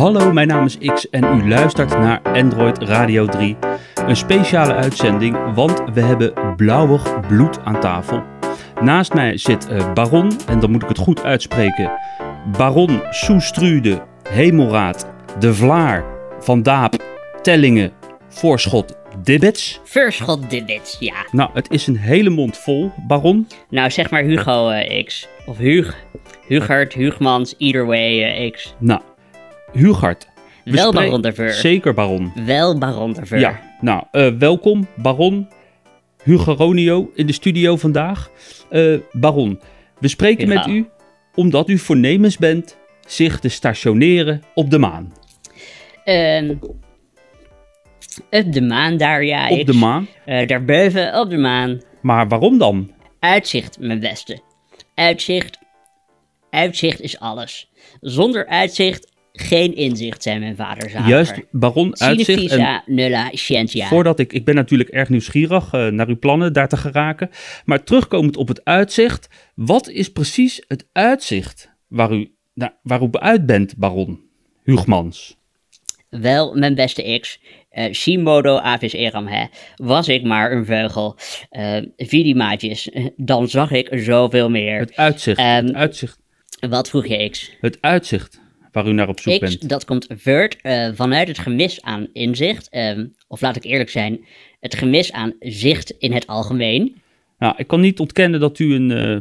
Hallo, mijn naam is X en u luistert naar Android Radio 3. Een speciale uitzending, want we hebben blauwig bloed aan tafel. Naast mij zit eh, Baron, en dan moet ik het goed uitspreken. Baron Soestrude, Hemelraad, De Vlaar, Van Daap, Tellingen, Voorschot, Dibbets. Verschot Dibbets, ja. Nou, het is een hele mond vol, Baron. Nou, zeg maar Hugo eh, X. Of Hug. Hugert, Hugmans, either way eh, X. Nou, Hugard. we Wel Baron de Ver. Zeker Baron. Wel Baron de Ver. Ja, nou, eh, welkom Baron Hugo Ronio in de studio vandaag. Eh, Baron, we spreken met u omdat u voornemens bent zich te stationeren op de maan. Ehm, op de maan daar, ja. Op de maan. Eh, daarboven op de maan. Maar waarom dan? Uitzicht, mijn beste. Uitzicht. Uitzicht is alles. Zonder uitzicht geen inzicht, zei mijn vader zager. Juist, Baron, uitzicht. En nulla scientia. voordat ik, ik ben natuurlijk erg nieuwsgierig eh, naar uw plannen daar te geraken. Maar terugkomend op het uitzicht, wat is precies het uitzicht waar u, nou, waar u uit bent, Baron Hugmans? Wel, mijn beste X. eh Simodo avis eram hè. Was ik maar een vogel. eh Vidimaatjes. Dan zag ik zoveel meer. Het uitzicht, Ehm, het uitzicht, Wat vroeg je X? het uitzicht waar u naar op zoek X, bent. dat komt voort eh, vanuit het gemis aan inzicht. ehm, of laat ik eerlijk zijn, het gemis aan zicht in het algemeen. Nou, ik kan niet ontkennen dat u een eh,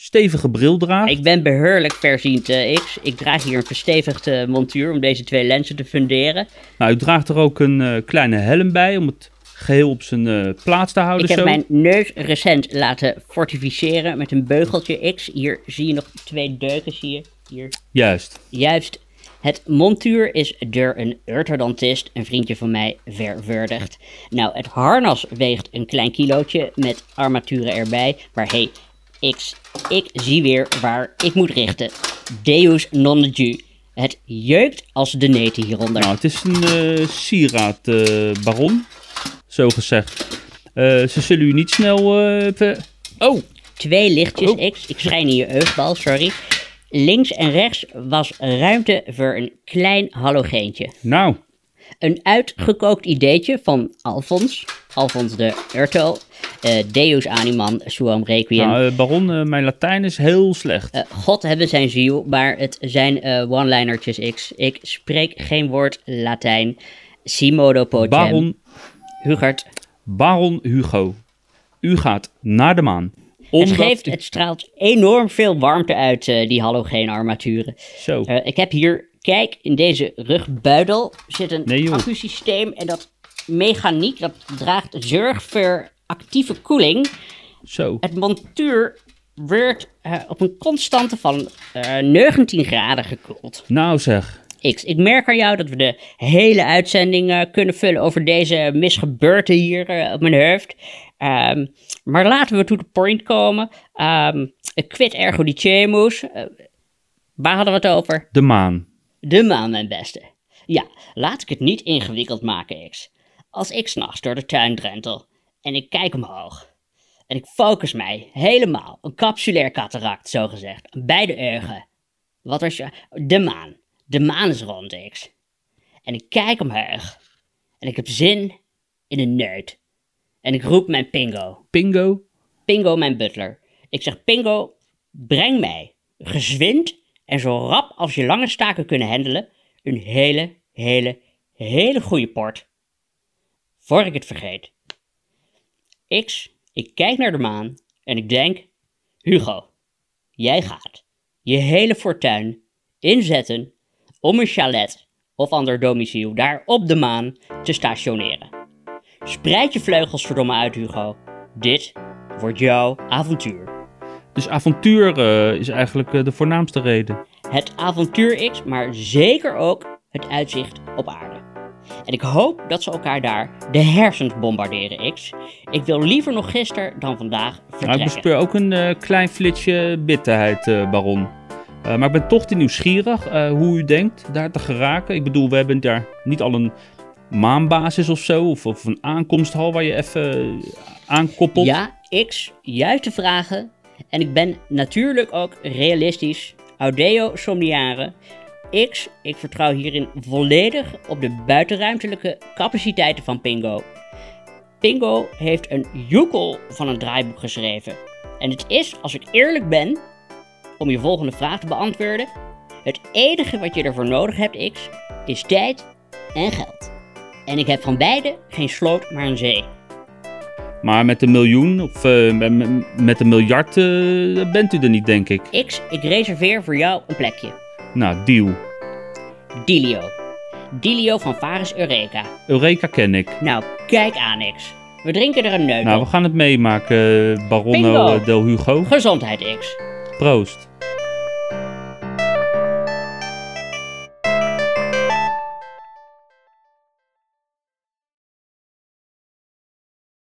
stevige bril draagt. Ik ben behoorlijk verziend eh, X. Ik draag hier een verstevigde montuur om deze twee lenzen te funderen. Nou, u draagt er ook een eh, kleine helm bij om het geheel op zijn eh, plaats te houden. Ik heb zo. mijn neus recent laten fortificeren met een beugeltje X. Hier zie je nog twee deuken, zie je. Hier. Juist. Juist. Het montuur is door een orthodontist, een vriendje van mij, verwurdigd. Nou, het harnas weegt een klein kilootje met armaturen erbij. Maar hey, X, ik zie weer waar ik moet richten. Deus non ju. Het jeukt als de neten hieronder. Nou, het is een eh, sieraad, eh, baron. Zo gezegd. Eh, ze zullen u niet snel... Oh, Twee lichtjes Oh. X. Ik schijn in je eugbal, sorry. Links en rechts was ruimte voor een klein halogeentje. nou. Een uitgekookt ideetje van Alfons. Alfons de Urto. eh, Deus animam suam requiem. nou eh, baron, eh, mijn Latijn is heel slecht. God hebben zijn ziel, maar het zijn one-linertjes X. Ik spreek geen woord Latijn. Simodo pocem. baron, Hugert. baron Hugo. U gaat naar de maan. Het geeft, het straalt enorm veel warmte uit, eh, die halogeenarmaturen. Zo. Eh, ik heb hier, kijk, in deze rugbuidel zit een Nee, accusysteem. En dat mechaniek, dat draagt zorg voor actieve koeling. Zo. Het montuur wordt eh, op een constante van eh 19 graden gekoeld. Nou zeg. X, ik merk aan jou dat we de hele uitzending kunnen vullen over deze misgebeurte hier op mijn hoofd. Ehm, maar laten we to the point komen. Ehm quid ergo dicemus. Eh, waar hadden we het over? De maan. De maan, mijn beste. Ja, laat ik het niet ingewikkeld maken, X. Als ik s'nachts door de tuin drentel en ik kijk omhoog en ik focus mij helemaal, een capsulair cataract zogezegd, aan beide ogen. Wat is je... De maan. De maan is rond, X. En ik kijk omhoog en ik heb zin in een neut. En ik roep mijn pingo. Pingo. Pingo, mijn butler. Ik zeg, Pingo, breng mij, gezwind en zo rap als je lange staken kunnen handelen, een hele, hele, hele goede port. Voor ik het vergeet. X, ik kijk naar de maan en ik denk, Hugo, jij gaat je hele fortuin inzetten om een chalet of ander domiciel daar op de maan te stationeren. Spreid je vleugels verdomme uit, Hugo. Dit wordt jouw avontuur. Dus avontuur eh, is eigenlijk eh, de voornaamste reden. Het avontuur X, maar zeker ook het uitzicht op aarde. En ik hoop dat ze elkaar daar de hersens bombarderen X. Ik wil liever nog gisteren dan vandaag Nou, ik vertrekken. bespeur ook een eh, klein flitsje bitterheid, baron. Maar ik ben toch te nieuwsgierig hoe u denkt daar te geraken. Ik bedoel, we hebben daar niet al een maanbasis of zo, of, een aankomsthal waar je even eh, aankoppelt. Ja, X, juiste vragen. En ik ben natuurlijk ook realistisch. Audeo somniare. X, ik vertrouw hierin volledig op de buitenruimtelijke capaciteiten van Pingo. Pingo heeft een joekel van een draaiboek geschreven. En het is, als ik eerlijk ben, om je volgende vraag te beantwoorden, het enige wat je ervoor nodig hebt, X, is tijd en geld. En ik heb van beide geen sloot, maar een zee. Maar met een miljoen of eh, met- een miljard eh, bent u er niet, denk ik. X, ik reserveer voor jou een plekje. Nou, deal. Dilio. Dilio van Faris Eureka. Eureka ken ik. Nou, kijk aan, X. We drinken er een neut Nou, we gaan het meemaken, Baronno Bingo. eh, del Hugo. Gezondheid, X. Proost.